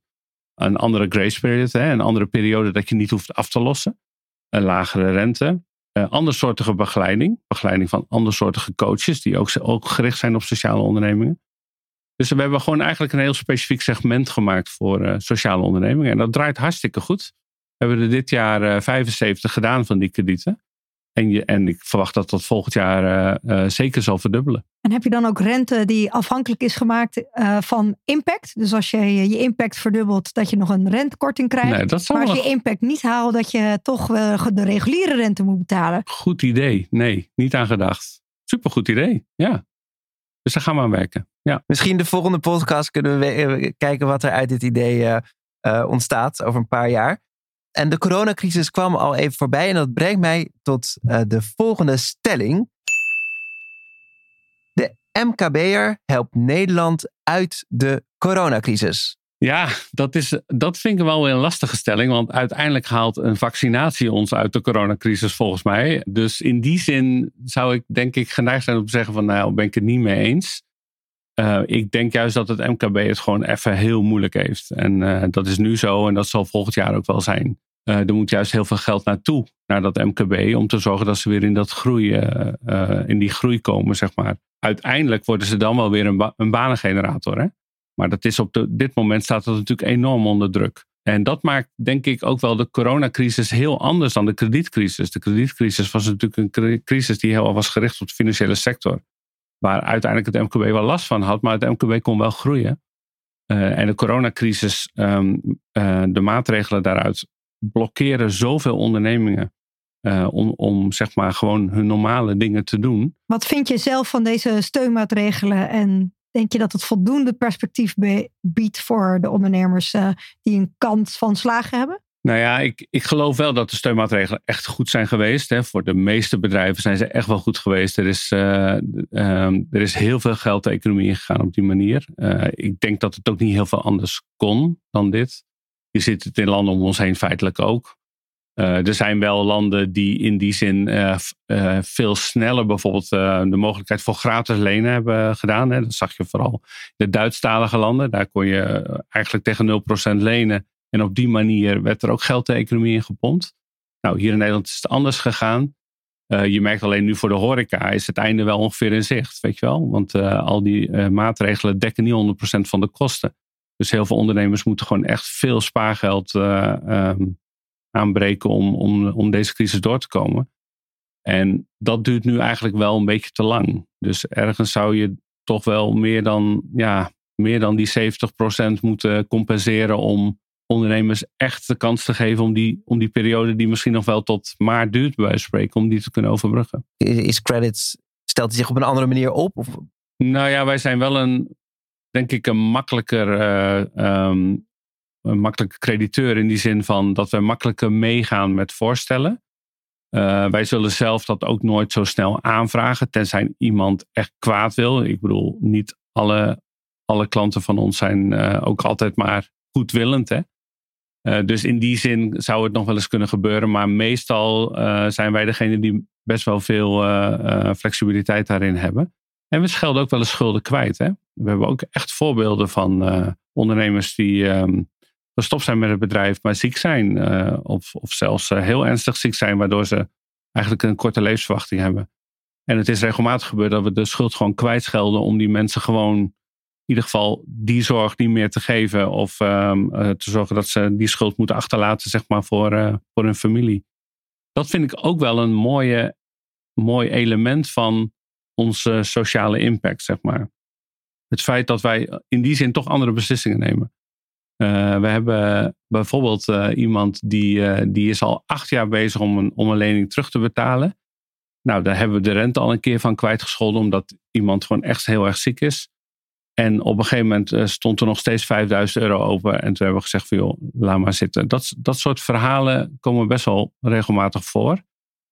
een andere grace period, hè, een andere periode dat je niet hoeft af te lossen. Een lagere rente. Uh, andersoortige begeleiding. Begeleiding van andersoortige coaches die ook, ook gericht zijn op sociale ondernemingen. Dus we hebben gewoon eigenlijk een heel specifiek segment gemaakt voor uh, sociale ondernemingen. En dat draait hartstikke goed. We hebben er dit jaar uh, 75 gedaan van die kredieten. En, je, en ik verwacht dat dat volgend jaar uh, zeker zal verdubbelen. En heb je dan ook rente die afhankelijk is gemaakt van impact? Dus als je je impact verdubbelt, dat je nog een rentekorting krijgt. Nee, dat maar als je impact niet haalt, dat je toch de reguliere rente moet betalen. Goed idee. Nee, niet aan gedacht. Supergoed idee. Ja. Dus daar gaan we aan werken. Ja. Misschien de volgende podcast kunnen we kijken wat er uit dit idee ontstaat over een paar jaar. En de coronacrisis kwam al even voorbij en dat brengt mij tot de volgende stelling. De MKB'er helpt Nederland uit de coronacrisis. Ja, dat, is, dat vind ik wel een lastige stelling. Want uiteindelijk haalt een vaccinatie ons uit de coronacrisis volgens mij. Dus in die zin zou ik denk ik geneigd zijn om te zeggen van nou ben ik het niet mee eens. Uh, ik denk juist dat het MKB het gewoon even heel moeilijk heeft. En uh, dat is nu zo en dat zal volgend jaar ook wel zijn. Uh, er moet juist heel veel geld naartoe, naar dat MKB, om te zorgen dat ze weer in, dat groei, in die groei komen, zeg maar. Uiteindelijk worden ze dan wel weer een, een banengenerator. Hè? Maar dat is op de, dit moment staat dat natuurlijk enorm onder druk. En dat maakt denk ik ook wel de coronacrisis heel anders dan de kredietcrisis. De kredietcrisis was natuurlijk een crisis die heel was gericht op de financiële sector waar uiteindelijk het MKB wel last van had, maar het MKB kon wel groeien. Uh, en de coronacrisis, um, uh, de maatregelen daaruit blokkeren zoveel ondernemingen uh, om, om zeg maar gewoon hun normale dingen te doen. Wat vind je zelf van deze steunmaatregelen en denk je dat het voldoende perspectief biedt voor de ondernemers die een kans van slagen hebben? Nou ja, ik, ik geloof wel dat de steunmaatregelen echt goed zijn geweest. Hè. Voor de meeste bedrijven zijn ze echt wel goed geweest. Er is, uh, um, er is heel veel geld de economie ingegaan op die manier. Uh, ik denk dat het ook niet heel veel anders kon dan dit. Je ziet het in landen om ons heen feitelijk ook. Uh, er zijn wel landen die in die zin veel sneller bijvoorbeeld de mogelijkheid voor gratis lenen hebben gedaan. Hè. Dat zag je vooral in de Duitsstalige landen. Daar kon je eigenlijk tegen 0% lenen. En op die manier werd er ook geld de economie in gepompt. Nou, hier in Nederland is het anders gegaan. Je merkt alleen nu voor de horeca is het einde wel ongeveer in zicht, weet je wel. Want al die maatregelen dekken niet 100% van de kosten. Dus heel veel ondernemers moeten gewoon echt veel spaargeld um, aanbreken om, om, om deze crisis door te komen. En dat duurt nu eigenlijk wel een beetje te lang. Dus ergens zou je toch wel meer dan, ja, meer dan die 70% moeten compenseren om ondernemers echt de kans te geven om die, om die periode die misschien nog wel tot maart duurt bij spreken, om die te kunnen overbruggen. Is credits, stelt hij zich op een andere manier op? Of? Nou ja, wij zijn wel een, denk ik, een makkelijker, uh, um, een makkelijke crediteur in die zin van dat we makkelijker meegaan met voorstellen. Uh, wij zullen zelf dat ook nooit zo snel aanvragen, tenzij iemand echt kwaad wil. Ik bedoel, niet alle, alle klanten van ons zijn uh, ook altijd maar goedwillend. Hè? Uh, dus in die zin zou het nog wel eens kunnen gebeuren. Maar meestal zijn wij degene die best wel veel flexibiliteit daarin hebben. En we schelden ook wel eens schulden kwijt. Hè? We hebben ook echt voorbeelden van ondernemers die um, gestopt zijn met het bedrijf, maar ziek zijn. of, of zelfs heel ernstig ziek zijn, waardoor ze eigenlijk een korte levensverwachting hebben. En het is regelmatig gebeurd dat we de schuld gewoon kwijtschelden om die mensen gewoon in ieder geval die zorg niet meer te geven. Of um, te zorgen dat ze die schuld moeten achterlaten, zeg maar, voor, voor hun familie. Dat vind ik ook wel een mooie, mooi element van onze sociale impact, zeg maar. Het feit dat wij in die zin toch andere beslissingen nemen. Uh, we hebben bijvoorbeeld uh, iemand die, die is al acht jaar bezig om een, om een lening terug te betalen. Nou, daar hebben we de rente al een keer van kwijtgescholden, omdat iemand gewoon echt heel erg ziek is. En op een gegeven moment eh, stond er nog steeds 5000 euro open. En toen hebben we gezegd van joh, laat maar zitten. Dat, dat soort verhalen komen best wel regelmatig voor.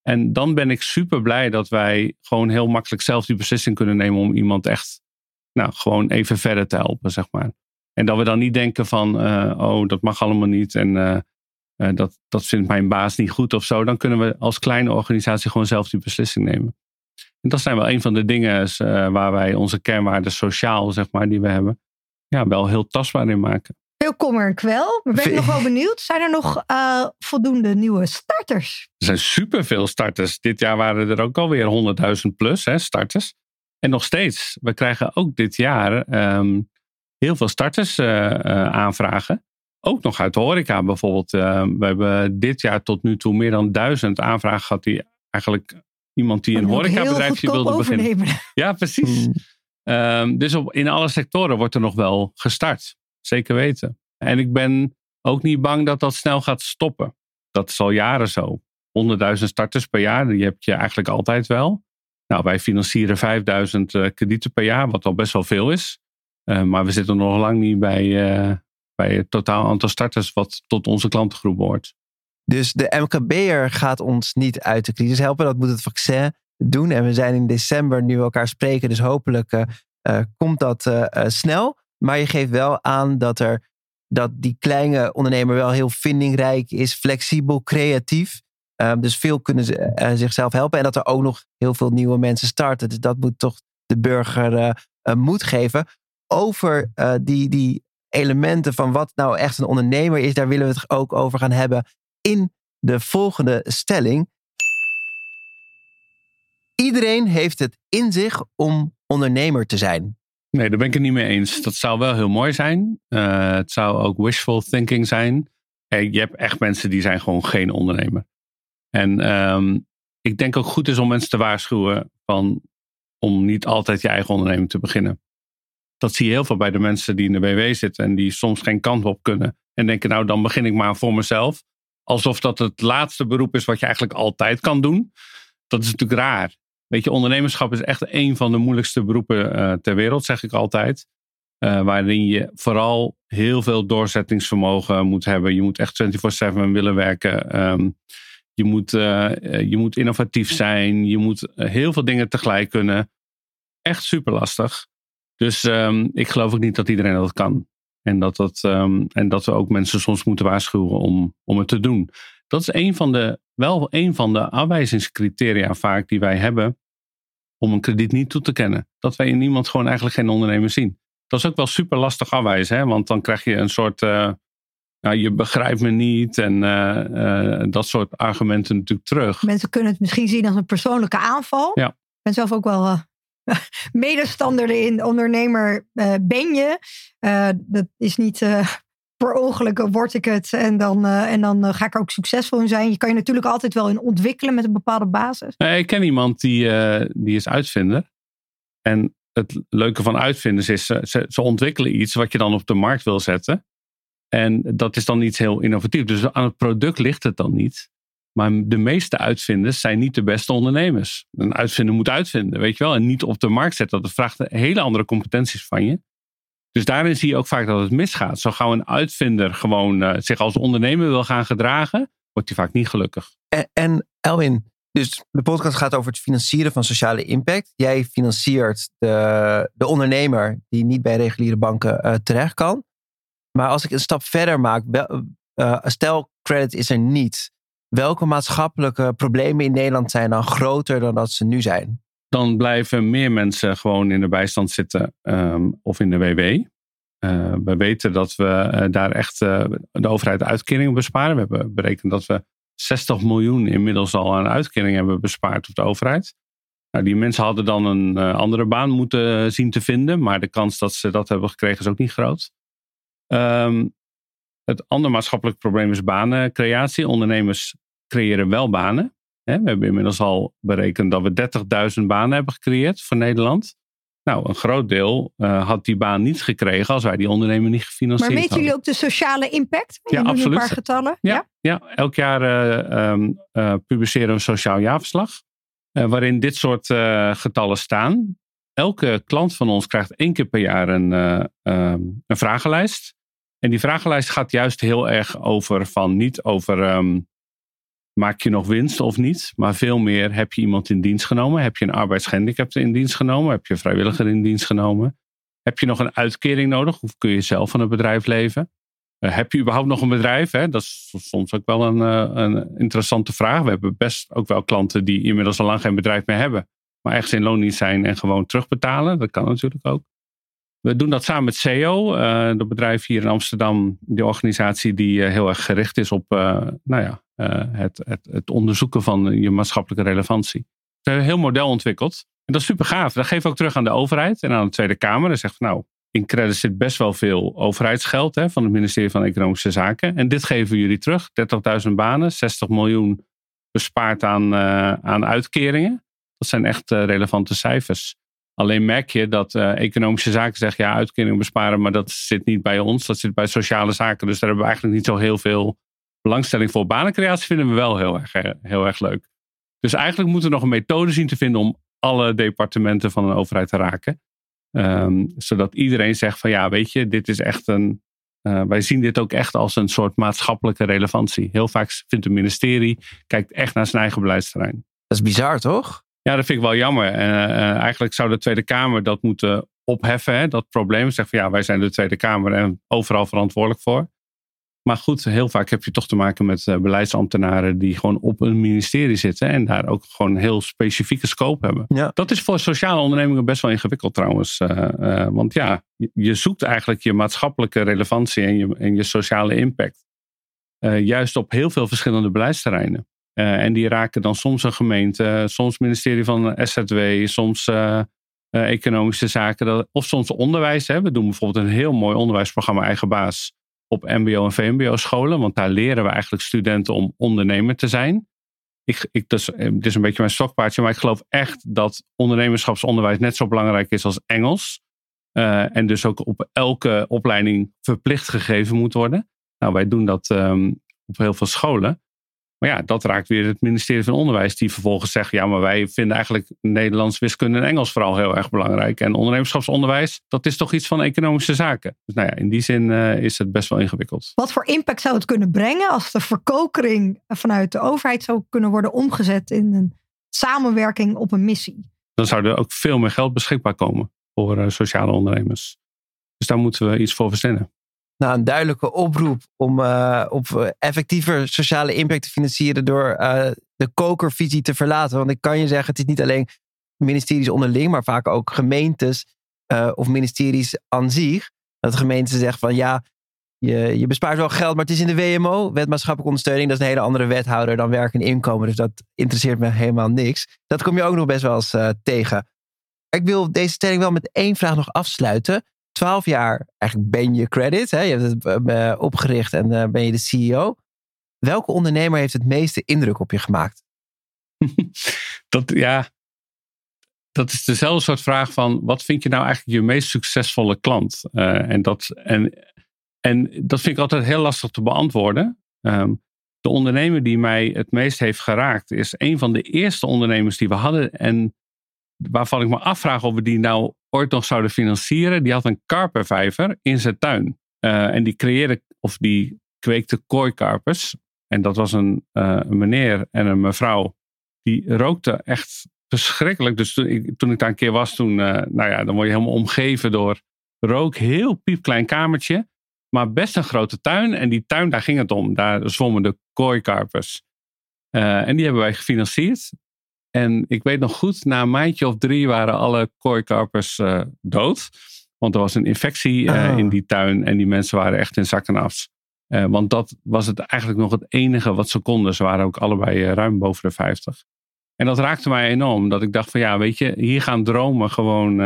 En dan ben ik super blij dat wij gewoon heel makkelijk zelf die beslissing kunnen nemen om iemand echt nou, gewoon even verder te helpen, zeg maar. En dat we dan niet denken van, uh, oh, dat mag allemaal niet en uh, uh, dat, dat vindt mijn baas niet goed of zo. Dan kunnen we als kleine organisatie gewoon zelf die beslissing nemen. En dat zijn wel een van de dingen waar wij onze kernwaarden sociaal, zeg maar, die we hebben, ja, wel heel tastbaar in maken. Veel kommer en kwel. Maar ben ik <laughs> nog wel benieuwd. Zijn er nog uh, voldoende nieuwe starters? Er zijn superveel starters. Dit jaar waren er ook alweer 100.000 plus hè, starters. En nog steeds. We krijgen ook dit jaar um, heel veel starters uh, aanvragen. Ook nog uit de horeca bijvoorbeeld. we hebben dit jaar tot nu toe meer dan duizend aanvragen gehad die eigenlijk iemand die een horecabedrijfje wilde beginnen. <laughs> Ja, precies. Hmm. Um, dus op, in alle sectoren wordt er nog wel gestart. Zeker weten. En ik ben ook niet bang dat dat snel gaat stoppen. Dat is al jaren zo. 100.000 starters per jaar, die heb je eigenlijk altijd wel. Nou, wij financieren 5000 uh, kredieten per jaar, wat al best wel veel is. Uh, maar we zitten nog lang niet bij, uh, bij het totaal aantal starters wat tot onze klantengroep behoort. Dus de MKB'er gaat ons niet uit de crisis helpen. Dat moet het vaccin doen. En we zijn in december nu elkaar spreken. Dus hopelijk uh, komt dat uh, snel. Maar je geeft wel aan dat, er, dat die kleine ondernemer wel heel vindingrijk is, flexibel, creatief. Uh, dus veel kunnen ze zichzelf helpen. En dat er ook nog heel veel nieuwe mensen starten. Dus dat moet toch de burger moed geven. Over die, die elementen van wat nou echt een ondernemer is, daar willen we het ook over gaan hebben in de volgende stelling. Iedereen heeft het in zich om ondernemer te zijn. Nee, daar ben ik het niet mee eens. Dat zou wel heel mooi zijn. Uh, het zou ook wishful thinking zijn. Je hebt echt mensen die zijn gewoon geen ondernemer. En um, ik denk ook goed is om mensen te waarschuwen van, om niet altijd je eigen onderneming te beginnen. Dat zie je heel veel bij de mensen die in de BW zitten en die soms geen kant op kunnen. En denken, nou dan begin ik maar voor mezelf. Alsof dat het laatste beroep is wat je eigenlijk altijd kan doen. Dat is natuurlijk raar. Weet je, ondernemerschap is echt een van de moeilijkste beroepen uh, ter wereld, zeg ik altijd. Uh, waarin je vooral heel veel doorzettingsvermogen moet hebben. Je moet echt 24-7 willen werken. Um, je, moet, uh, je moet innovatief zijn. Je moet heel veel dingen tegelijk kunnen. Echt super lastig. Dus um, ik geloof ook niet dat iedereen dat kan. En dat, dat, um, en dat we ook mensen soms moeten waarschuwen om, om het te doen. Dat is een van de, wel een van de afwijzingscriteria vaak die wij hebben om een krediet niet toe te kennen. Dat wij in iemand gewoon eigenlijk geen ondernemer zien. Dat is ook wel super lastig afwijzen, hè? want dan krijg je een soort, uh, nou, je begrijpt me niet en uh, uh, dat soort argumenten natuurlijk terug. Mensen kunnen het misschien zien als een persoonlijke aanval. Ja. Ik ben zelf ook wel <laughs> medestander in ondernemer ben je. dat is niet <laughs> per ongeluk word ik het en dan, en dan ga ik ook succesvol in zijn. Je kan je natuurlijk altijd wel in ontwikkelen met een bepaalde basis. ik ken iemand die, die is uitvinder. En het leuke van uitvinders is, ze, ze ontwikkelen iets wat je dan op de markt wil zetten. En dat is dan iets heel innovatiefs. Dus aan het product ligt het dan niet. Maar de meeste uitvinders zijn niet de beste ondernemers. Een uitvinder moet uitvinden, weet je wel. En niet op de markt zetten. Dat vraagt hele andere competenties van je. Dus daarin zie je ook vaak dat het misgaat. Zo gauw een uitvinder gewoon uh, zich als ondernemer wil gaan gedragen, wordt hij vaak niet gelukkig. En, en Elwin, dus de podcast gaat over het financieren van sociale impact. Jij financiert de, de ondernemer die niet bij reguliere banken uh, terecht kan. Maar als ik een stap verder maak, uh, stel credit is er niet. Welke maatschappelijke problemen in Nederland zijn dan groter dan dat ze nu zijn? dan blijven meer mensen gewoon in de bijstand zitten um, of in de WW. Uh, we weten dat we uh, daar echt uh, de overheid uitkeringen besparen. We hebben berekend dat we 60 miljoen inmiddels al aan uitkeringen hebben bespaard op de overheid. Nou, die mensen hadden dan een andere baan moeten zien te vinden, maar de kans dat ze dat hebben gekregen is ook niet groot. Um, het andere maatschappelijk probleem is banencreatie. Ondernemers creëren wel banen, we hebben inmiddels al berekend dat we 30.000 banen hebben gecreëerd voor Nederland. Nou, een groot deel uh, had die baan niet gekregen als wij die ondernemer niet gefinancierd hadden. Maar meten jullie ook de sociale impact? Ja, absoluut. Een paar getallen. Ja, ja? ja elk jaar uh, um, uh, publiceren we een sociaal jaarverslag. waarin dit soort getallen staan. Elke klant van ons krijgt één keer per jaar een, um, een vragenlijst. En die vragenlijst gaat juist heel erg over van niet over um, maak je nog winst of niet? Maar veel meer, heb je iemand in dienst genomen? Heb je een arbeidsgehandicapte in dienst genomen? Heb je een vrijwilliger in dienst genomen? Heb je nog een uitkering nodig? Of kun je zelf van een bedrijf leven? Uh, heb je überhaupt nog een bedrijf? Hè? Dat is soms ook wel een, uh, een interessante vraag. We hebben best ook wel klanten die inmiddels al lang geen bedrijf meer hebben. maar ergens in loondienst zijn en gewoon terugbetalen. Dat kan natuurlijk ook. We doen dat samen met CEO, uh, dat bedrijf hier in Amsterdam, die organisatie die heel erg gericht is op nou ja, het, het, het onderzoeken van je maatschappelijke relevantie. We hebben een heel model ontwikkeld. En dat is super gaaf. Dat geven we ook terug aan de overheid en aan de Tweede Kamer. En zegt van nou, in credit zit best wel veel overheidsgeld hè, van het ministerie van Economische Zaken. En dit geven we jullie terug. 30.000 banen, 60 miljoen bespaard aan, aan uitkeringen. Dat zijn echt relevante cijfers. Alleen merk je dat uh, economische zaken zeggen ja, uitkeringen besparen, maar dat zit niet bij ons. Dat zit bij sociale zaken. Dus daar hebben we eigenlijk niet zo heel veel belangstelling voor. Banencreatie vinden we wel heel erg, heel erg leuk. Dus eigenlijk moeten we nog een methode zien te vinden om alle departementen van een overheid te raken. Um, zodat iedereen zegt van ja, weet je, dit is echt een. Uh, wij zien dit ook echt als een soort maatschappelijke relevantie. Heel vaak vindt het ministerie, kijkt echt naar zijn eigen beleidsterrein. Dat is bizar, toch? Ja, dat vind ik wel jammer. Uh, uh, eigenlijk zou de Tweede Kamer dat moeten opheffen, hè, dat probleem. Zeg van ja, wij zijn de Tweede Kamer en overal verantwoordelijk voor. Maar goed, heel vaak heb je toch te maken met uh, beleidsambtenaren die gewoon op een ministerie zitten en daar ook gewoon een heel specifieke scope hebben. Ja. Dat is voor sociale ondernemingen best wel ingewikkeld trouwens. Uh, uh, want ja, je, je, zoekt eigenlijk je maatschappelijke relevantie en je, en je sociale impact. juist op heel veel verschillende beleidsterreinen. En die raken dan soms een gemeente, soms ministerie van SZW, soms economische zaken, of soms onderwijs. Hè. We doen bijvoorbeeld een heel mooi onderwijsprogramma Eigen Baas op MBO en VMBO scholen. Want daar leren we eigenlijk studenten om ondernemer te zijn. Ik, ik, het is een beetje mijn stokpaardje, maar ik geloof echt dat ondernemerschapsonderwijs net zo belangrijk is als Engels. En dus ook op elke opleiding verplicht gegeven moet worden. Nou, wij doen dat um, op heel veel scholen. Maar ja, dat raakt weer het ministerie van Onderwijs, die vervolgens zegt: ja, maar wij vinden eigenlijk Nederlands, wiskunde en Engels vooral heel erg belangrijk. En ondernemerschapsonderwijs, dat is toch iets van economische zaken. Dus nou ja, in die zin uh, is het best wel ingewikkeld. Wat voor impact zou het kunnen brengen als de verkokering vanuit de overheid zou kunnen worden omgezet in een samenwerking op een missie? Dan zou er ook veel meer geld beschikbaar komen voor uh, sociale ondernemers. Dus daar moeten we iets voor verzinnen nou, een duidelijke oproep om uh, op effectiever sociale impact te financieren door uh, de kokervisie te verlaten. Want ik kan je zeggen, het is niet alleen ministeries onderling, maar vaak ook gemeentes of ministeries aan zich. Dat de gemeente zegt van ja, je, je bespaart wel geld, maar het is in de WMO, wet maatschappelijke ondersteuning. Dat is een hele andere wethouder dan werk en inkomen. Dus dat interesseert me helemaal niks. Dat kom je ook nog best wel eens tegen. Ik wil deze stelling wel met één vraag nog afsluiten twaalf jaar eigenlijk ben je credit. Hè? Je hebt het uh, opgericht en uh, ben je de CEO. Welke ondernemer heeft het meeste indruk op je gemaakt? <laughs> dat, ja, dat is dezelfde soort vraag van wat vind je nou eigenlijk je meest succesvolle klant? Uh, en, dat, en, en dat vind ik altijd heel lastig te beantwoorden. Um, de ondernemer die mij het meest heeft geraakt is een van de eerste ondernemers die we hadden. En waarvan ik me afvraag of we die nou ooit nog zouden financieren. Die had een karpervijver in zijn tuin. Uh, en die creëerde, of die kweekte kooikarpers. En dat was een, uh, een, meneer en een mevrouw. Die rookte echt verschrikkelijk. Dus toen ik, toen ik daar een keer was, toen, uh, nou ja, dan word je helemaal omgeven door rook. Heel piepklein kamertje. Maar best een grote tuin. En die tuin, daar ging het om. Daar zwommen de kooikarpers. en die hebben wij gefinancierd. En ik weet nog goed, na een maandje of drie waren alle kooikarpers uh, dood. Want er was een infectie uh, in die tuin en die mensen waren echt in zak en as. Uh, want dat was het eigenlijk nog het enige wat ze konden. Ze waren ook allebei ruim boven de 50. En dat raakte mij enorm. Dat ik dacht van ja, weet je, hier gaan dromen gewoon,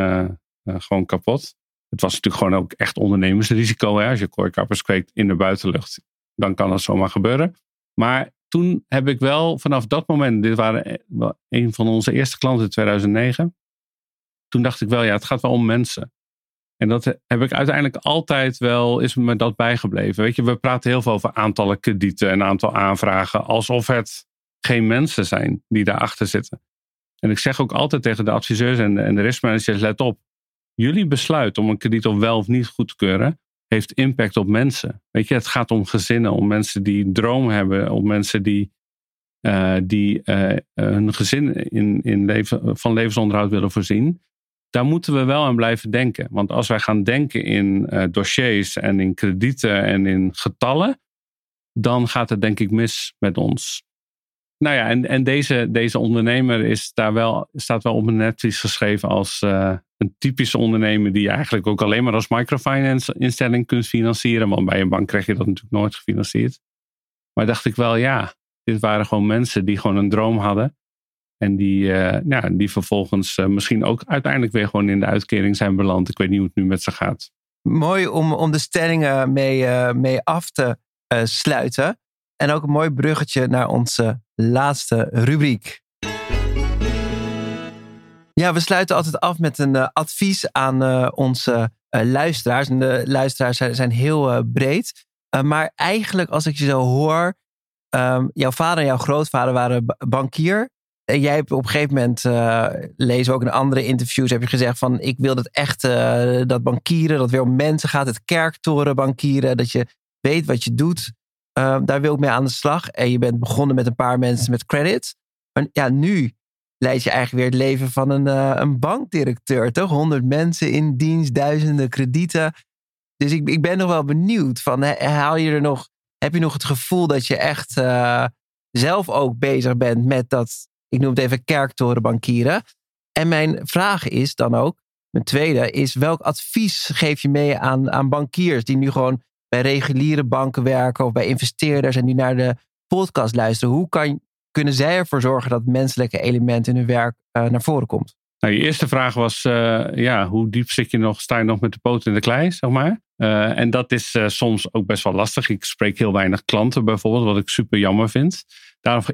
gewoon kapot. Het was natuurlijk gewoon ook echt ondernemersrisico. Hè? Als je kooikarpers kweekt in de buitenlucht, dan kan dat zomaar gebeuren. Maar toen heb ik wel vanaf dat moment, dit waren e-, een van onze eerste klanten in 2009. Toen dacht ik wel, ja, het gaat wel om mensen. En dat heb ik uiteindelijk altijd wel, is me dat bijgebleven. Weet je, we praten heel veel over aantallen kredieten en aantal aanvragen, alsof het geen mensen zijn die daarachter zitten. En ik zeg ook altijd tegen de adviseurs en de, en de riskmanagers, let op. Jullie besluit om een krediet of wel of niet goed te keuren, heeft impact op mensen. Weet je, het gaat om gezinnen, om mensen die droom hebben, om mensen die, uh, die uh, hun gezin in, in leven, van levensonderhoud willen voorzien. Daar moeten we wel aan blijven denken. Want als wij gaan denken in uh, dossiers en in kredieten en in getallen, dan gaat het denk ik mis met ons. Nou ja, en, en deze, deze ondernemer is daar wel, staat wel op een netvlies geschreven als een typische ondernemer die je eigenlijk ook alleen maar als microfinance instelling kunt financieren. Want bij een bank krijg je dat natuurlijk nooit gefinancierd. Maar dacht ik wel, ja, dit waren gewoon mensen die gewoon een droom hadden. En die, ja, die vervolgens uh, misschien ook uiteindelijk weer gewoon in de uitkering zijn beland. Ik weet niet hoe het nu met ze gaat. Mooi om, om de stellingen mee, mee af te sluiten. En ook een mooi bruggetje naar onze laatste rubriek. We sluiten altijd af met een uh, advies aan uh, onze uh, luisteraars. En de luisteraars zijn, zijn heel breed. maar eigenlijk, als ik je zo hoor, um, jouw vader en jouw grootvader waren bankier. En jij hebt op een gegeven moment, lezen we ook in andere interviews, heb je gezegd van ik wil dat echt, dat bankieren, dat weer om mensen gaat, het kerktoren bankieren, dat je weet wat je doet. Ehm, daar wil ik mee aan de slag. En je bent begonnen met een paar mensen met credit. Maar ja, nu leid je eigenlijk weer het leven van een, uh, een bankdirecteur, toch? Honderd mensen in dienst, duizenden kredieten. Dus ik, ik ben nog wel benieuwd. Van, haal je er nog, heb je nog het gevoel dat je echt uh, zelf ook bezig bent met dat, ik noem het even kerktorenbankieren. En mijn vraag is dan ook, mijn tweede, is welk advies geef je mee aan, aan bankiers die nu gewoon bij reguliere banken werken of bij investeerders en die naar de podcast luisteren. Hoe kan, kunnen zij ervoor zorgen dat menselijke element in hun werk uh, naar voren komt? Nou, je eerste vraag was, uh, ja, hoe diep zit je nog, sta je nog met de poot in de klei, zeg maar? Uh, en dat is soms ook best wel lastig. Ik spreek heel weinig klanten bijvoorbeeld, wat ik super jammer vind.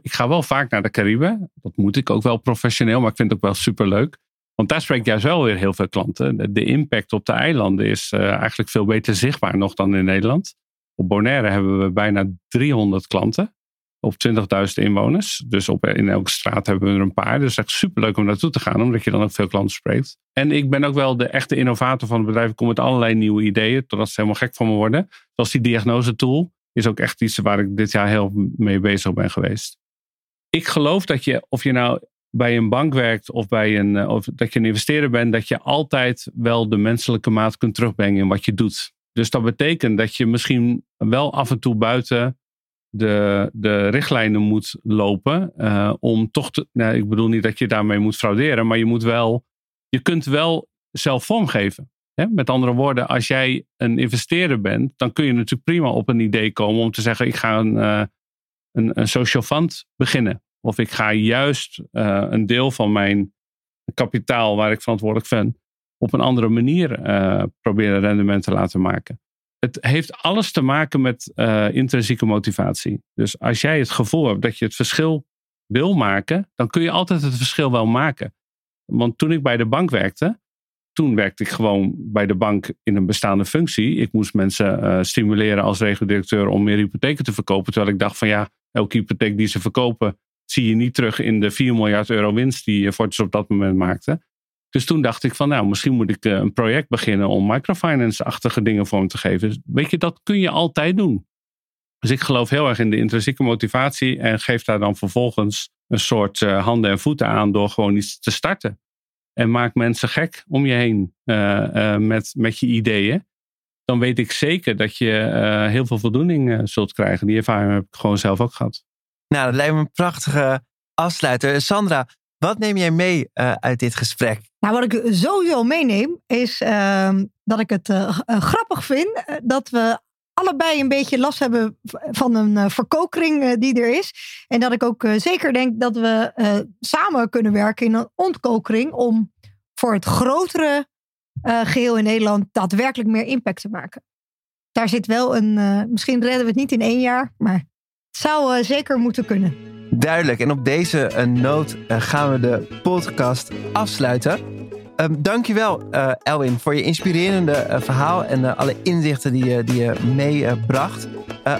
Ik ga wel vaak naar de Cariben. Dat moet ik ook wel professioneel, maar ik vind het ook wel super leuk. Want daar spreek juist wel weer heel veel klanten. De impact op de eilanden is eigenlijk veel beter zichtbaar nog dan in Nederland. Op Bonaire hebben we bijna 300 klanten op 20.000 inwoners. Dus op, in elke straat hebben we er een paar. Dus echt superleuk om naartoe te gaan, omdat je dan ook veel klanten spreekt. En ik ben ook wel de echte innovator van het bedrijf. Ik kom met allerlei nieuwe ideeën, totdat ze helemaal gek van me worden. Zoals die diagnose tool is ook echt iets waar ik dit jaar heel mee bezig ben geweest. Ik geloof dat je, of je nou bij een bank werkt of, bij een, eh, of dat je een investeerder bent, dat je altijd wel de menselijke maat kunt terugbrengen in wat je doet. Dus dat betekent dat je misschien wel af en toe buiten de, de richtlijnen moet lopen. Uh, om toch te. Ik bedoel niet dat je daarmee moet frauderen, maar je moet wel. Je kunt wel zelf vormgeven. Hè? Met andere woorden, als jij een investeerder bent, dan kun je natuurlijk prima op een idee komen om te zeggen: ik ga een, uh, een, een social fund beginnen. Of ik ga juist uh, een deel van mijn kapitaal waar ik verantwoordelijk ben, op een andere manier proberen rendement te laten maken. Het heeft alles te maken met uh, intrinsieke motivatie. Dus als jij het gevoel hebt dat je het verschil wil maken, dan kun je altijd het verschil wel maken. Want toen ik bij de bank werkte, toen werkte ik gewoon bij de bank in een bestaande functie. Ik moest mensen uh, stimuleren als regeldirecteur om meer hypotheken te verkopen. Terwijl ik dacht van ja, elke hypotheek die ze verkopen, zie je niet terug in de 4 miljard euro winst die Fortis op dat moment maakte. Dus toen dacht ik van nou, misschien moet ik eh, een project beginnen om microfinance-achtige dingen vorm te geven. Weet je, dat kun je altijd doen. Dus ik geloof heel erg in de intrinsieke motivatie en geef daar dan vervolgens een soort uh, handen en voeten aan door gewoon iets te starten. En maak mensen gek om je heen uh, met, met je ideeën. Dan weet ik zeker dat je heel veel voldoening zult krijgen. Die ervaring heb ik gewoon zelf ook gehad. Nou, dat lijkt me een prachtige afsluiter. Sandra, wat neem jij mee uh, uit dit gesprek? Nou, wat ik sowieso meeneem, is uh, dat ik het uh, grappig vind dat we allebei een beetje last hebben van een verkokering die er is. En dat ik ook zeker denk dat we samen kunnen werken in een ontkokering om voor het grotere geheel in Nederland daadwerkelijk meer impact te maken. Daar zit wel een, misschien redden we het niet in één jaar, maar zou uh, zeker moeten kunnen. Duidelijk. En op deze uh, noot uh, gaan we de podcast afsluiten. Um, dankjewel, uh, Elwin, voor je inspirerende verhaal en alle inzichten die, je, die je meebracht.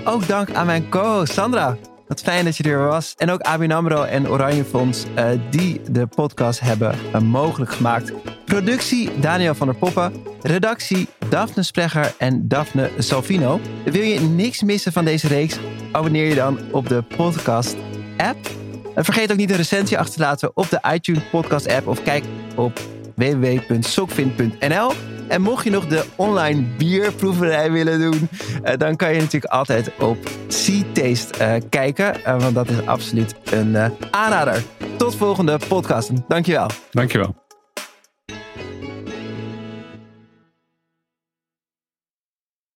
ook dank aan mijn co-host Sandra. Wat fijn dat je er was. En ook ABN AMRO en Oranje Fonds die de podcast hebben mogelijk gemaakt. Productie Daniel van der Poppen. Redactie Daphne Sprecher en Daphne Salvino. Wil je niks missen van deze reeks? Abonneer je dan op de podcast En vergeet ook niet een recensie achter te laten op de iTunes podcast app of kijk op www.sokvin.nl. En mocht je nog de online bierproeverij willen doen, dan kan je natuurlijk altijd op Sea Taste kijken. want dat is absoluut een aanrader. Tot volgende podcast. Dankjewel. Dankjewel.